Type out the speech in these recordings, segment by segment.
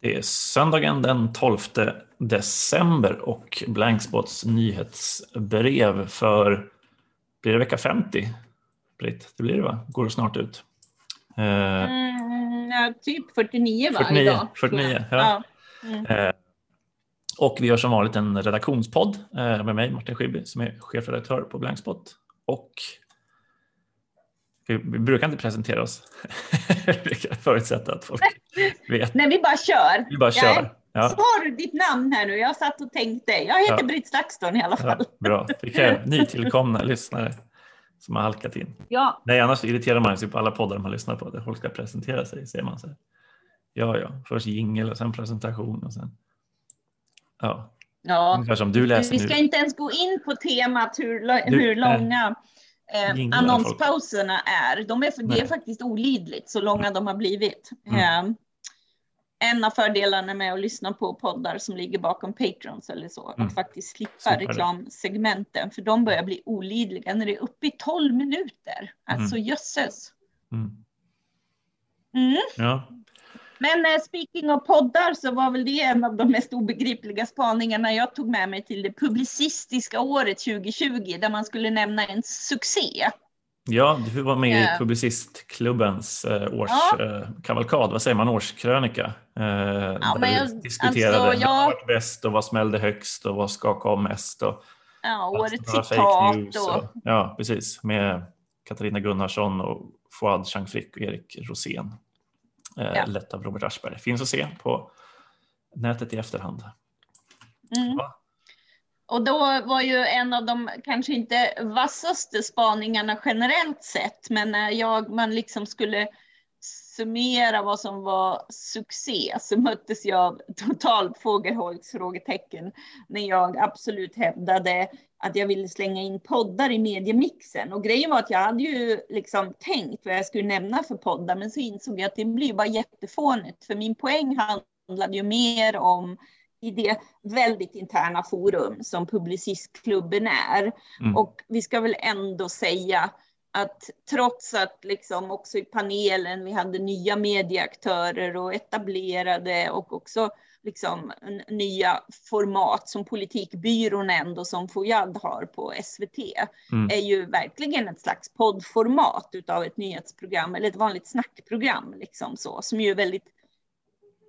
Det är söndagen den 12 december och Blankspots nyhetsbrev för, blir det vecka 50? Britt, det blir det va? Går det snart ut? Eh, mm, ja, typ 49 va? 49, idag, 49 ja. ja. Mm. Eh, och vi gör som vanligt en redaktionspodd eh, med mig Martin Schibbye som är chefredaktör på Blankspot och vi, vi brukar inte presentera oss. vi förutsätta att folk vet. Nej, vi bara kör. Vi bara kör. Ja. Så har du ditt namn här nu. Jag satt och tänkte. Jag heter ja. Britt Slackstone i alla fall. Ja, bra. Vilka nytillkomna lyssnare som har halkat in. Ja. Nej, annars irriterar man sig på alla poddar man lyssnar på där folk ska presentera sig. Ser man så här. Ja, ja, först jingel och sen presentation och sen. Ja. Ja, Ungefär som du läser vi ska nu. inte ens gå in på temat hur, hur långa eh, annonspauserna är. De är, det är faktiskt olidligt så långa de har blivit. Mm. Eh, en av fördelarna med att lyssna på poddar som ligger bakom Patrons eller så, mm. att faktiskt slippa reklamsegmenten, för de börjar bli olidliga när det är uppe i 12 minuter. Alltså mm. jösses. Mm. Mm. Ja. Men eh, speaking of poddar så var väl det en av de mest obegripliga spaningarna jag tog med mig till det publicistiska året 2020, där man skulle nämna en succé. Ja, du var med i Publicistklubbens eh, årskavalkad, ja. vad säger man, årskrönika. Eh, ja, men jag, diskuterade alltså, jag... vad var bäst och vad smällde högst och vad skakade om mest. Och, ja, årets citat. Och... och... Ja, precis, med Katarina Gunnarsson och Fouad Changfrick och Erik Rosén. Eh, ja. Lett av Robert Aschberg. Finns att se på nätet i efterhand. Mm. Ja. Och då var ju en av de kanske inte vassaste spaningarna generellt sett, men när jag, man liksom skulle summera vad som var succé så möttes jag av totalt fågelholks frågetecken när jag absolut hävdade att jag ville slänga in poddar i mediemixen. Och grejen var att jag hade ju liksom tänkt vad jag skulle nämna för poddar, men så insåg jag att det blir bara jättefånigt, för min poäng handlade ju mer om i det väldigt interna forum som Publicistklubben är. Mm. Och vi ska väl ändå säga att trots att liksom också i panelen vi hade nya medieaktörer och etablerade och också liksom nya format som Politikbyrån ändå som Fouad har på SVT mm. är ju verkligen ett slags poddformat utav ett nyhetsprogram eller ett vanligt snackprogram liksom så som ju är väldigt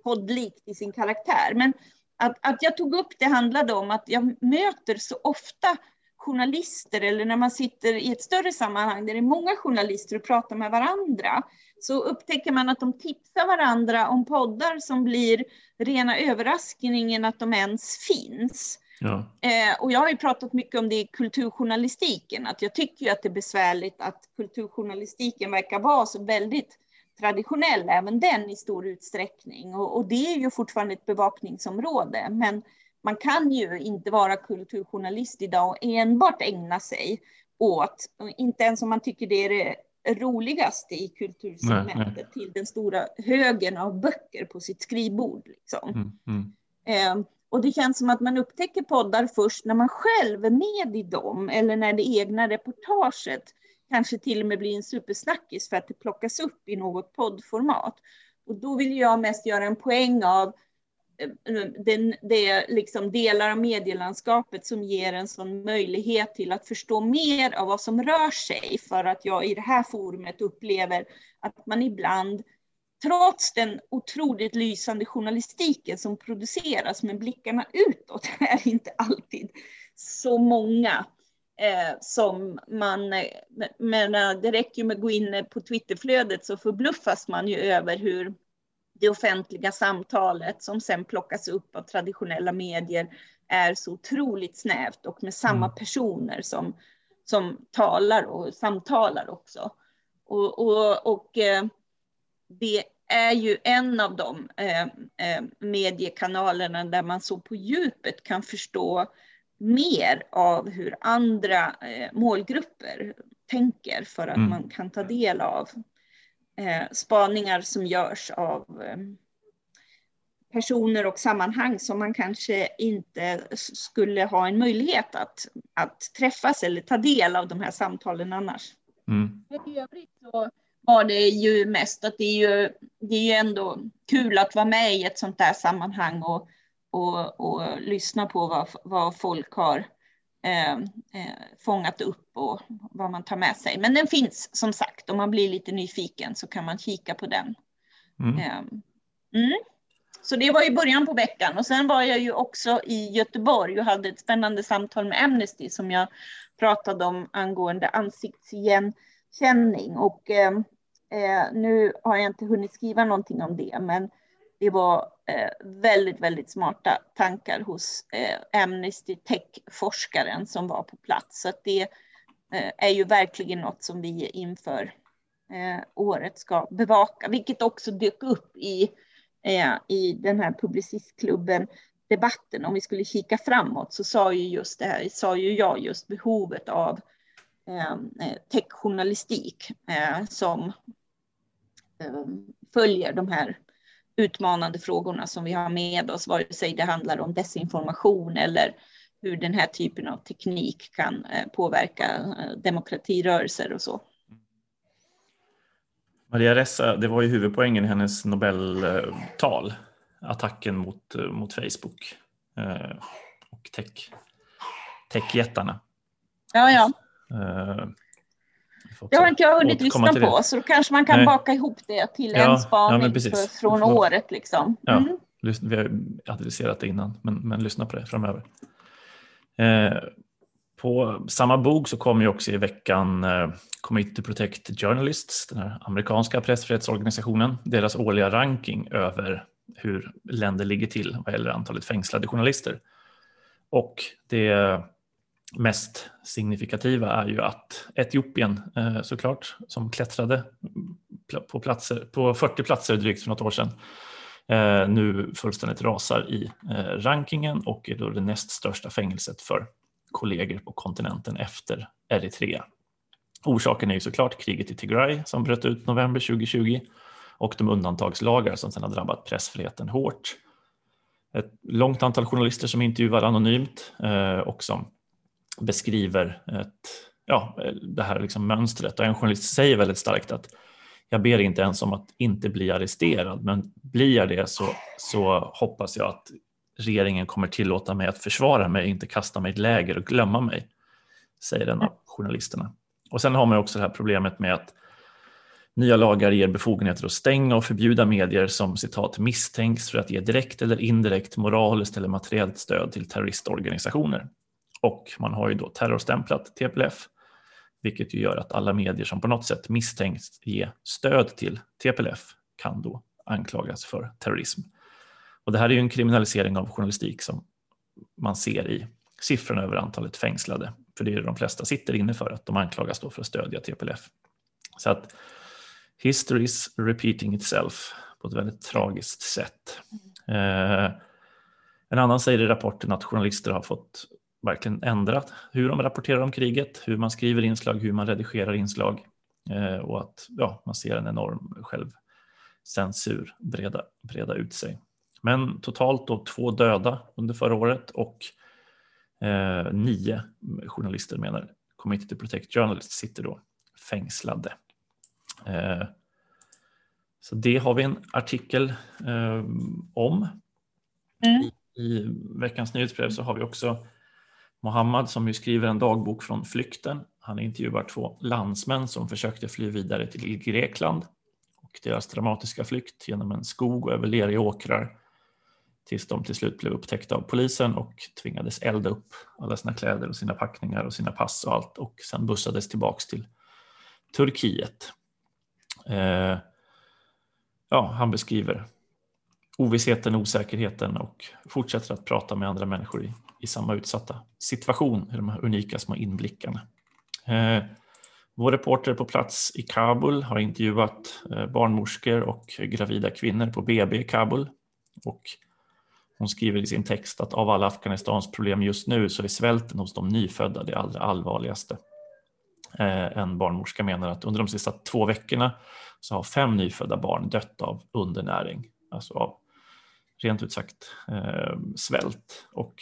poddlikt i sin karaktär. Men att, att jag tog upp det handlade om att jag möter så ofta journalister eller när man sitter i ett större sammanhang där det är många journalister och pratar med varandra så upptäcker man att de tipsar varandra om poddar som blir rena överraskningen att de ens finns. Ja. Eh, och jag har ju pratat mycket om det i kulturjournalistiken, att jag tycker att det är besvärligt att kulturjournalistiken verkar vara så väldigt traditionell, även den i stor utsträckning. Och, och, det är ju fortfarande ett bevakningsområde, men man kan ju inte vara kulturjournalist idag och enbart ägna sig åt, inte ens om man tycker det är det roligaste i kultursegmentet, till den stora högen av böcker på sitt skrivbord. Liksom. Mm, mm. Eh, och det känns som att man upptäcker poddar först när man själv är med i dem, eller när det egna reportaget kanske till och med blir en supersnackis för att det plockas upp i något poddformat. Och då vill jag mest göra en poäng av det, det det liksom delar av medielandskapet som ger en sån möjlighet till att förstå mer av vad som rör sig för att jag i det här forumet upplever att man ibland trots den otroligt lysande journalistiken som produceras med blickarna utåt är inte alltid så många eh, som man, men eh, det räcker ju med att gå in på Twitterflödet så förbluffas man ju över hur det offentliga samtalet som sen plockas upp av traditionella medier är så otroligt snävt och med samma mm. personer som, som talar och samtalar också. Och, och, och eh, det är ju en av de eh, eh, mediekanalerna där man så på djupet kan förstå mer av hur andra målgrupper tänker för att mm. man kan ta del av eh, spaningar som görs av eh, personer och sammanhang som man kanske inte skulle ha en möjlighet att, att träffas eller ta del av de här samtalen annars. Mm. I övrigt så var det ju mest att det är ju, det är ju ändå kul att vara med i ett sånt där sammanhang och, och, och lyssna på vad, vad folk har eh, eh, fångat upp och vad man tar med sig. Men den finns som sagt, om man blir lite nyfiken så kan man kika på den. Mm. Eh, mm. Så det var i början på veckan och sen var jag ju också i Göteborg och hade ett spännande samtal med Amnesty som jag pratade om angående ansiktsigenkänning och eh, eh, nu har jag inte hunnit skriva någonting om det, men det var Eh, väldigt, väldigt smarta tankar hos eh, Amnesty Tech-forskaren som var på plats. Så att det eh, är ju verkligen något som vi inför eh, året ska bevaka, vilket också dök upp i, eh, i den här publicistklubben debatten. Om vi skulle kika framåt så sa ju just det här, sa ju jag just behovet av eh, eh techjournalistik eh, som följer de här utmanande frågorna som vi har med oss, vare sig det handlar om desinformation eller hur den här typen av teknik kan eh, påverka eh, demokratirörelser och så. Maria Ressa, det var ju huvudpoängen i hennes Nobeltal, attacken mot, mot Facebook eh, och tech, techjättarna. Ja, ja. Det har inte jag hunnit lyssna på, så då kanske man kan Nej. baka ihop det till ja, en spaning ja, från året. Liksom. Mm. Ja, vi har adresserat det innan, men, men lyssna på det framöver. Eh, på samma bok så kom ju också i veckan eh, Committee to Protect Journalists, den här amerikanska pressfrihetsorganisationen, deras årliga ranking över hur länder ligger till vad gäller antalet fängslade journalister. Och det mest signifikativa är ju att Etiopien eh, såklart, som klättrade på, platser, på 40 platser drygt för något år sedan, eh, nu fullständigt rasar i eh, rankingen och är då det näst största fängelset för kollegor på kontinenten efter Eritrea. Orsaken är ju såklart kriget i Tigray som bröt ut november 2020 och de undantagslagar som sedan har drabbat pressfriheten hårt. Ett långt antal journalister som intervjuar anonymt och som beskriver ett, ja, det här liksom mönstret. Och en journalist säger väldigt starkt att jag ber inte ens om att inte bli arresterad, men blir jag det så, så hoppas jag att regeringen kommer tillåta mig att försvara mig, inte kasta mig i ett läger och glömma mig, säger en av journalisterna. Och sen har man också det här problemet med att nya lagar ger befogenheter att stänga och förbjuda medier som citat misstänks för att ge direkt eller indirekt moraliskt eller materiellt stöd till terroristorganisationer. Och man har ju då terrorstämplat TPLF, vilket ju gör att alla medier som på något sätt misstänks ge stöd till TPLF kan då anklagas för terrorism. Och det här är ju en kriminalisering av journalistik som man ser i siffrorna över antalet fängslade, för det är det de flesta sitter inne för, att de anklagas då för att stödja TPLF. Så att history is repeating itself på ett väldigt tragiskt sätt. Eh, en annan säger i rapporten att journalister har fått verkligen ändrat hur de rapporterar om kriget, hur man skriver inslag, hur man redigerar inslag eh, och att ja, man ser en enorm självcensur breda, breda ut sig. Men totalt då två döda under förra året och eh, nio journalister menar Committee to Protect Journalists sitter då fängslade. Eh, så det har vi en artikel eh, om. Mm. I, I veckans nyhetsbrev så har vi också Mohammad som ju skriver en dagbok från flykten. Han intervjuar två landsmän som försökte fly vidare till Grekland och deras dramatiska flykt genom en skog och över leriga åkrar tills de till slut blev upptäckta av polisen och tvingades elda upp alla sina kläder och sina packningar och sina pass och allt och sen bussades tillbaks till Turkiet. Eh, ja, han beskriver ovissheten, osäkerheten och fortsätter att prata med andra människor i, i samma utsatta situation, i de här unika små inblickarna. Eh, vår reporter på plats i Kabul har intervjuat eh, barnmorskor och gravida kvinnor på BB i Kabul. Och hon skriver i sin text att av alla Afghanistans problem just nu så är svälten hos de nyfödda det allra allvarligaste. Eh, en barnmorska menar att under de sista två veckorna så har fem nyfödda barn dött av undernäring, alltså av rent ut sagt eh, svält och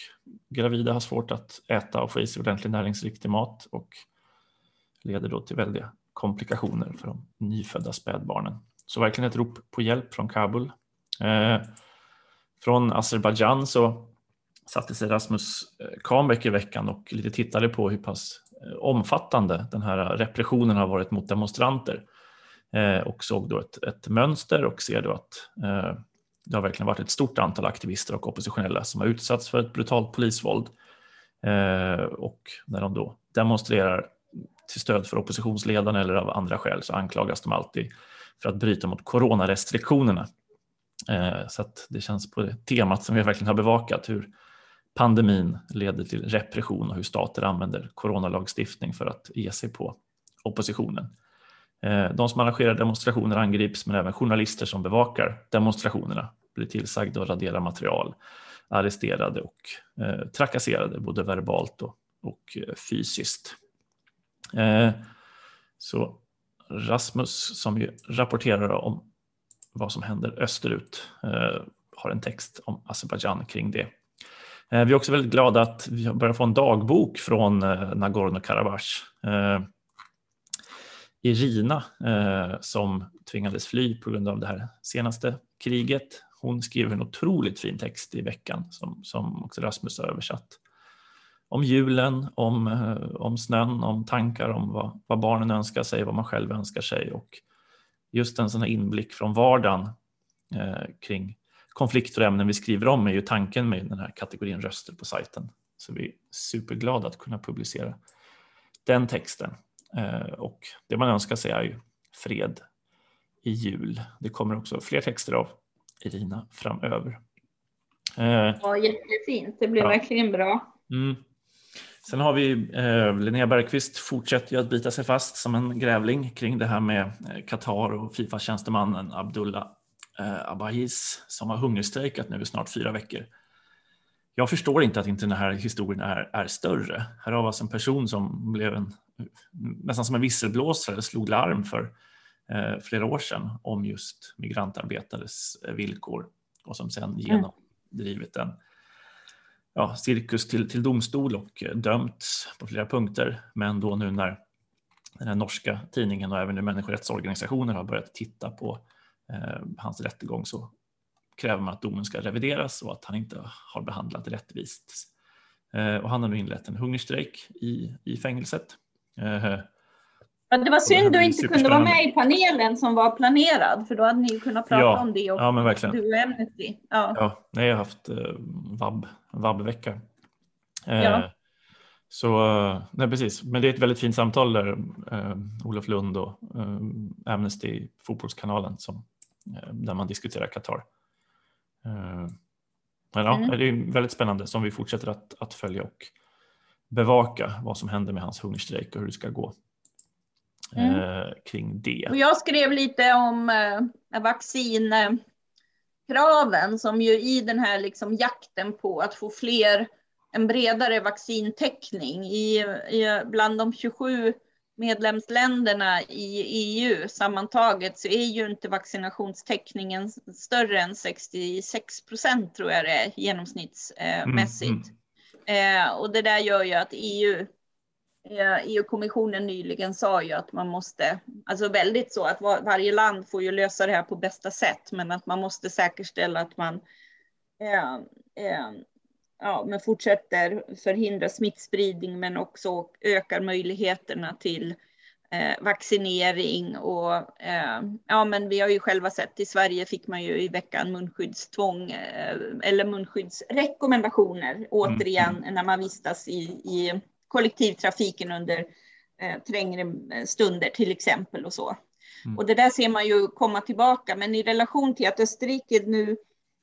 gravida har svårt att äta och få i sig ordentlig näringsriktig mat och leder då till väldiga komplikationer för de nyfödda spädbarnen. Så verkligen ett rop på hjälp från Kabul. Eh, från Azerbajdzjan så satte sig Rasmus eh, Kahnbeck i veckan och lite tittade på hur pass eh, omfattande den här repressionen har varit mot demonstranter eh, och såg då ett, ett mönster och ser då att det har verkligen varit ett stort antal aktivister och oppositionella som har utsatts för ett brutalt polisvåld. Eh, och när de då demonstrerar till stöd för oppositionsledarna eller av andra skäl så anklagas de alltid för att bryta mot coronarestriktionerna. Eh, så att det känns på det temat som vi verkligen har bevakat hur pandemin leder till repression och hur stater använder coronalagstiftning för att ge sig på oppositionen. Eh, de som arrangerar demonstrationer angrips men även journalister som bevakar demonstrationerna blir tillsagda att radera material, arresterade och eh, trakasserade både verbalt och, och eh, fysiskt. Eh, så Rasmus som ju rapporterar om vad som händer österut eh, har en text om Azerbajdzjan kring det. Vi är också väldigt glada att vi har börjat få en dagbok från Nagorno-Karabach Irina eh, som tvingades fly på grund av det här senaste kriget. Hon skrev en otroligt fin text i veckan som, som också Rasmus har översatt. Om julen, om, eh, om snön, om tankar om vad, vad, barnen önskar sig, vad man själv önskar sig och just en sån här inblick från vardagen eh, kring konflikter och ämnen vi skriver om är ju tanken med den här kategorin röster på sajten. Så vi är superglada att kunna publicera den texten. Eh, och det man önskar sig är ju fred i jul. Det kommer också fler texter av Irina framöver. Eh, ja, jättefint. Det blir ja. verkligen bra. Mm. Sen har vi eh, Linnea Bergqvist fortsätter ju att bita sig fast som en grävling kring det här med eh, Qatar och Fifa-tjänstemannen Abdullah eh, Abahis som har hungerstrejkat nu i snart fyra veckor. Jag förstår inte att inte den här historien är, är större. Här har vi alltså en person som blev en nästan som en visselblåsare slog larm för eh, flera år sedan om just migrantarbetares eh, villkor och som sedan mm. genomdrivit en ja, cirkus till, till domstol och eh, dömts på flera punkter. Men då nu när den här norska tidningen och även människorättsorganisationer har börjat titta på eh, hans rättegång så kräver man att domen ska revideras och att han inte har behandlat rättvist. Eh, och han har nu inlett en hungerstrejk i, i fängelset Ja, det var synd du inte kunde vara med i panelen som var planerad, för då hade ni kunnat prata ja, om det. Och ja, men verkligen. Du och Amnesty. Ja. ja, nej, jag har haft eh, vab, vab-vecka. Eh, ja. Så, nej precis, men det är ett väldigt fint samtal där eh, Olof Lund och eh, Amnesty, fotbollskanalen, som, eh, där man diskuterar Qatar. Eh, men ja, mm. det är väldigt spännande som vi fortsätter att, att följa och bevaka vad som händer med hans hungerstrejk och hur det ska gå mm. eh, kring det. Och jag skrev lite om eh, vaccinkraven som ju i den här liksom jakten på att få fler, en bredare vaccintäckning i, i bland de 27 medlemsländerna i EU sammantaget så är ju inte vaccinationstäckningen större än 66 procent tror jag det är genomsnittsmässigt. Mm, mm. Eh, och det där gör ju att EU, eh, EU-kommissionen nyligen sa ju att man måste, alltså väldigt så att var, varje land får ju lösa det här på bästa sätt, men att man måste säkerställa att man eh, eh ja, men fortsätter förhindra smittspridning, men också ökar möjligheterna till eh, vaccinering och eh, ja, men vi har ju själva sett i Sverige fick man ju i veckan munskyddstvång eh, eller munskyddsrekommendationer mm. återigen när man vistas i, i kollektivtrafiken under eh, trängre stunder till exempel och så. Mm. Och det där ser man ju komma tillbaka, men i relation till att Österrike nu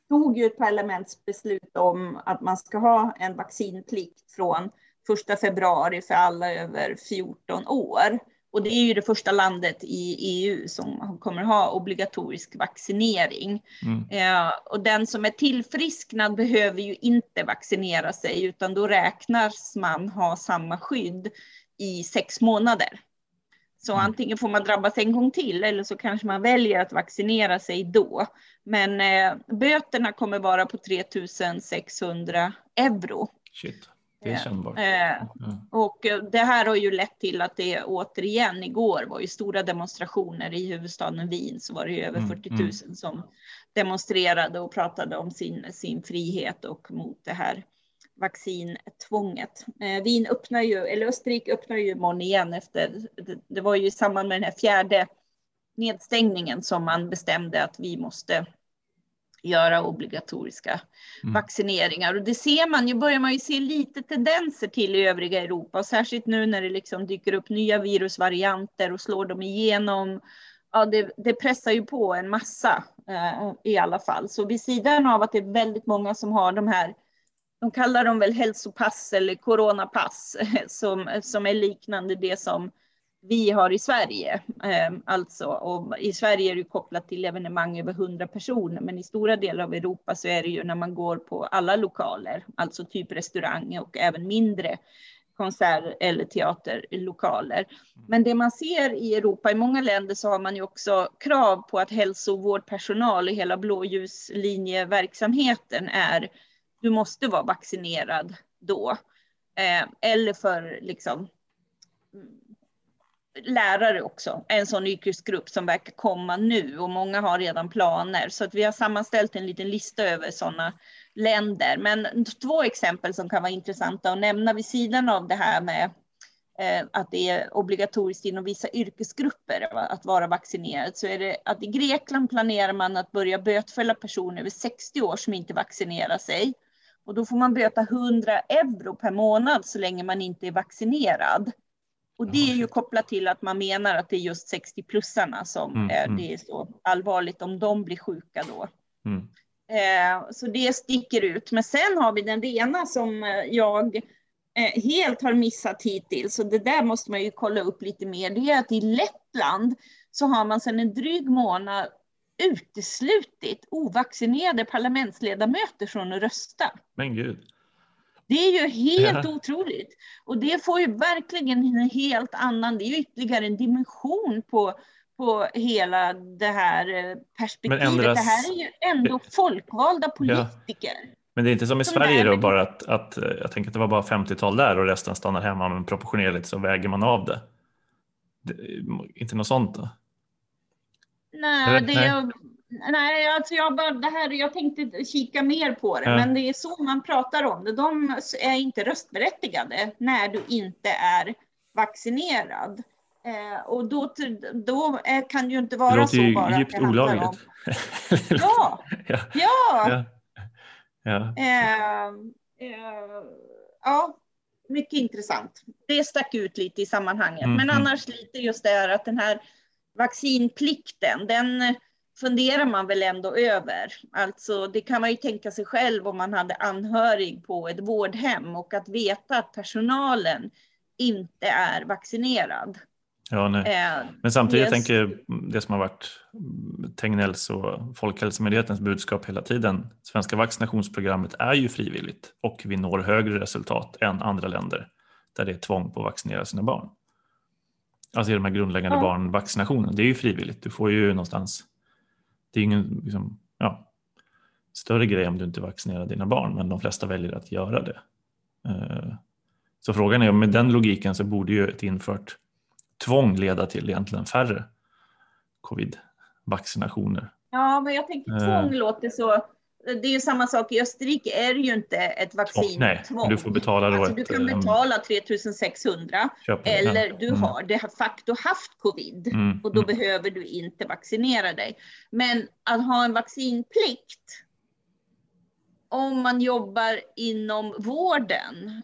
tog ju ett parlamentsbeslut om att man ska ha en vaccinplikt från första februari för alla över 14 år. Och det är ju det första landet i EU som kommer ha obligatorisk vaccinering. Mm. Eh, och den som är tillfrisknad behöver ju inte vaccinera sig, utan då räknas man ha samma skydd i sex månader. Så mm. antingen får man drabbas en gång till eller så kanske man väljer att vaccinera sig då. Men eh, böterna kommer vara på 3600 euro. Shit. det är kännbart. Mm. Och det här har ju lett till att det återigen igår var ju stora demonstrationer i huvudstaden Wien så var det ju över 40 mm, 000 mm. som demonstrerade och pratade om sin, sin frihet och mot det här vaccintvånget. Eh, Wien öppnar ju, eller Österrike öppnar ju imorgon igen efter, det, det var ju i samband med den här fjärde nedstängningen som man bestämde att vi måste göra obligatoriska mm. vaccineringar. Och det ser man ju, börjar man ju se lite tendenser till i övriga Europa, och särskilt nu när det liksom dyker upp nya virusvarianter och slår dem igenom. Ja, det, det pressar ju på en massa eh, i alla fall. Så vid sidan av att det är väldigt många som har de här de kallar dem väl hälsopass eller coronapass som, som är liknande det som vi har i Sverige. Ehm, alltså, och I Sverige är det kopplat till evenemang över 100 personer, men i stora delar av Europa så är det ju när man går på alla lokaler, alltså typ restaurang och även mindre konsert eller teaterlokaler. Men det man ser i Europa, i många länder så har man ju också krav på att hälsovårdpersonal i hela blåljuslinjeverksamheten är, du måste vara vaccinerad då. Eh, eller för liksom mm, lärare också, en sån yrkesgrupp som verkar komma nu och många har redan planer. Så att vi har sammanställt en liten lista över sådana länder. Men två exempel som kan vara intressanta att nämna vid sidan av det här med eh, att det är obligatoriskt inom vissa yrkesgrupper att vara vaccinerad, så är det att i Grekland planerar man att börja bötfälla personer över 60 år som inte vaccinerar sig. Och då får man böta 100 euro per månad så länge man inte är vaccinerad. Och det är ju kopplat till att man menar att det är just 60-plussarna som mm, är, mm. det är så allvarligt om de blir sjuka då. Mm. Eh, så det sticker ut. Men sen har vi den rena som eh, jag eh, helt har missat hittills. Så det där måste man ju kolla upp lite mer. Det är att i Lettland så har man sedan en dryg månad uteslutit ovaccinerade parlamentsledamöter från att rösta. Men gud. Det är ju helt ja. otroligt. Och det får ju verkligen en helt annan, det är ju ytterligare en dimension på, på hela det här eh, perspektivet. Ändras... Det här är ju ändå folkvalda politiker. Ja. Men det är inte som i som Sverige då, bara att, att eh, jag tänker att det var bara 50-tal där och resten stannar hemma, men proportionerligt så väger man av det. det inte något sånt då? Nej, det, nej. Nej, alltså jag, bara, det här, jag tänkte kika mer på det, ja. men det är så man pratar om det. De är inte röstberättigade när du inte är vaccinerad. Eh, och då, då kan det ju inte vara så bara. Det låter ju djupt olagligt. Ja, ja, ja. ja. Eh, eh, ja, mycket intressant. Det stack ut lite i sammanhanget, mm, men mm. annars lite just det här att den här vaccinplikten, den funderar man väl ändå över. Alltså det kan man ju tänka sig själv om man hade anhörig på ett vårdhem och att veta att personalen inte är vaccinerad. Ja, nej. Eh, Men samtidigt yes. tänker jag det som har varit Tegnells och Folkhälsomyndighetens budskap hela tiden. Svenska vaccinationsprogrammet är ju frivilligt och vi når högre resultat än andra länder där det är tvång på att vaccinera sina barn. Alltså de här grundläggande ja. barnvaccinationen, det är ju frivilligt. Du får ju någonstans det är ingen liksom, ja, större grej om du inte vaccinerar dina barn, men de flesta väljer att göra det. Eh, så frågan är, med den logiken så borde ju ett infört tvång leda till egentligen färre covid-vaccinationer. Ja, men jag tänker tvång eh. låter så det är ju samma sak i Österrike är det ju inte ett vaccin. Nej, du får betala då alltså, Du kan eh, betala 3600 eller du mm. har de facto haft covid mm. och då mm. behöver du inte vaccinera dig. Men att ha en vaccinplikt om man jobbar inom vården,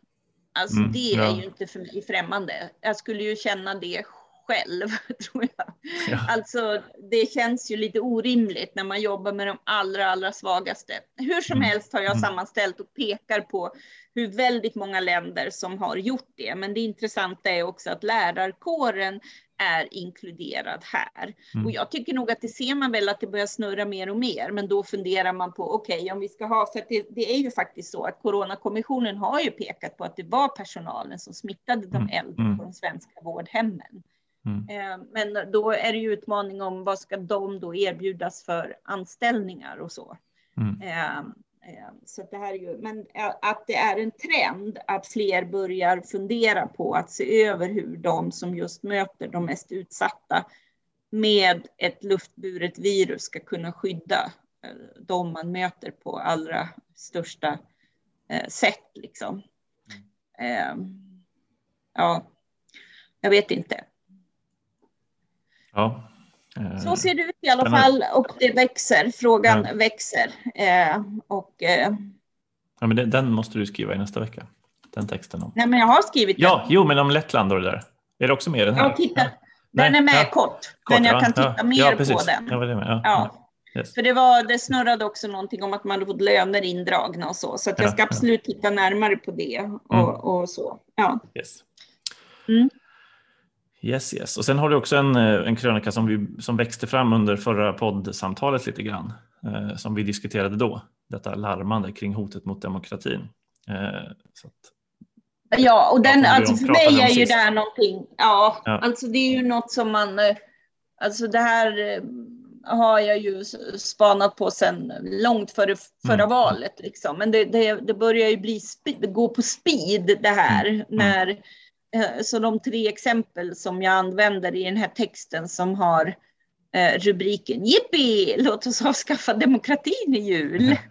alltså mm, det är ja. ju inte för mig främmande. Jag skulle ju känna det själv, tror jag. Ja. Alltså, det känns ju lite orimligt när man jobbar med de allra, allra svagaste. Hur som mm. helst har jag mm. sammanställt och pekar på hur väldigt många länder som har gjort det. Men det intressanta är också att lärarkåren är inkluderad här. Mm. Och jag tycker nog att det ser man väl att det börjar snurra mer och mer, men då funderar man på okej, okay, om vi ska ha, för det, det, är ju faktiskt så att Coronakommissionen har ju pekat på att det var personalen som smittade de mm. äldre mm. på de svenska vårdhemmen. Mm. Eh, men då är det ju utmaning om vad ska de då erbjudas för anställningar och så. Mm. Eh, Eh, så det här är ju, men att det är en trend att fler börjar fundera på att se över hur de som just möter de mest utsatta med ett luftburet virus ska kunna skydda de man möter på allra största sätt. Liksom. Mm. Ja, jag vet inte. Ja. Så ser det ut i alla fall och det växer. Frågan ja. växer. och, ja, men den måste du skriva i nästa vecka. Den texten. Om. Nej, men jag har skrivit den. Ja, jo, men om Lettland och det där. Är det också med den här? Ja, titta. Den är med ja. kort, kort, men jag kan titta ja, mer på den. Ja, det med. Ja. Yes. För det, var, det snurrade också någonting om att man fått löner indragna och så. Så att jag ska absolut titta närmare på det och, mm. och så. Ja. Yes. Mm. Yes, yes. Och sen har du också en, eh, en krönika som, vi, som växte fram under förra poddsamtalet lite grann, eh, som vi diskuterade då, detta larmande kring hotet mot demokratin. Eh, så att, Ja, och den, alltså för mig är ju det här någonting, ja, ja, alltså det är ju något som man, eh, alltså det här eh, har jag ju spanat på sedan långt före förra mm. valet. Liksom. Men det, det, det, börjar ju bli gå på speed det här. Mm. När, eh, så de tre exempel som jag använder i den här texten som har rubriken Jippi, låt oss avskaffa demokratin i jul.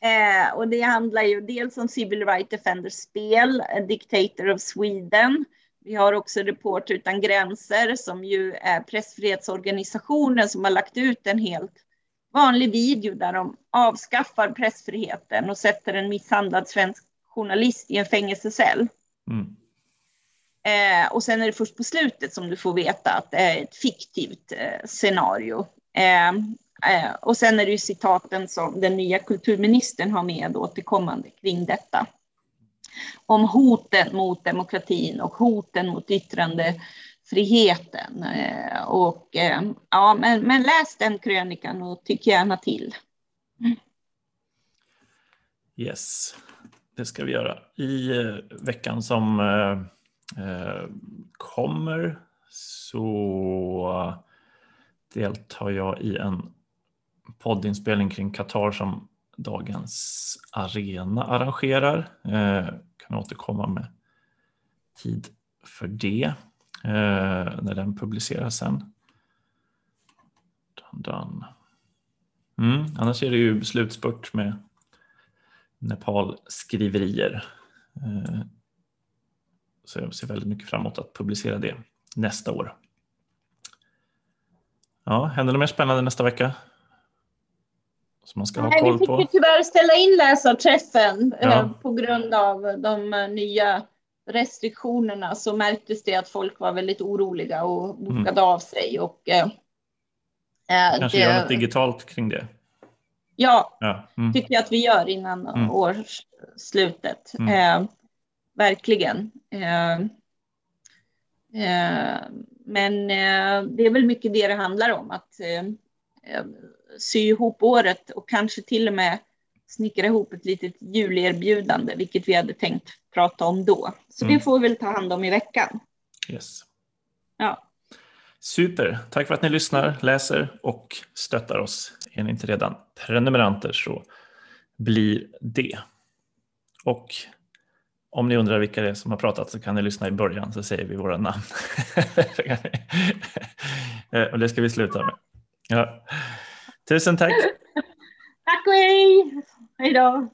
Eh, och det handlar ju dels om Civil Rights Defenders spel, Dictator of Sweden. Vi har också Reporter utan gränser som ju är pressfrihetsorganisationen som har lagt ut en helt vanlig video där de avskaffar pressfriheten och sätter en misshandlad svensk journalist i en fängelsecell. Mm. Eh, och sen är det först på slutet som du får veta att det är ett fiktivt eh, scenario. Eh, Eh, och sen är det ju citaten som den nya kulturministern har med återkommande kring detta. Om hoten mot demokratin och hoten mot yttrandefriheten. Eh, och, eh, ja, men, men läs den krönikan och tyck gärna till. Yes, det ska vi göra. I eh, veckan som eh, Eh, kommer så deltar jag i en poddinspelning kring Qatar som Dagens Arena arrangerar. Eh, kan återkomma med tid för det eh, när den publiceras sen. Dun, dun. Mm, annars är det ju slutspurt med Nepal-skriverier. Eh, så jag ser väldigt mycket fram emot att publicera det nästa år. Ja, händer det mer spännande nästa vecka? som man ska ha koll på? Vi fick ju tyvärr ställa in läsarträffen ja. eh, på grund av de eh, nya restriktionerna så märktes det att folk var väldigt oroliga och bokade mm. av sig. Och, eh, eh Kanske det, göra något digitalt kring det? Ja, ja. Mm. tycker jag att vi gör innan mm. årsslutet. Mm. Eh, verkligen. Eh, eh, men det är väl mycket det det handlar om. att sy ihop året och kanske till och med snickra ihop ett litet julerbjudande, vilket vi hade tänkt prata om då. Så mm. det får vi väl ta hand om i veckan. Yes. Ja. Super, tack för att ni lyssnar, läser och stöttar oss. Är ni inte redan prenumeranter så blir det. Och om ni undrar vilka det är som har pratat så kan ni lyssna i början så säger vi våra namn. Eh, och det ska vi sluta med. Ja. Tusen tack. tack och hej. Hej då.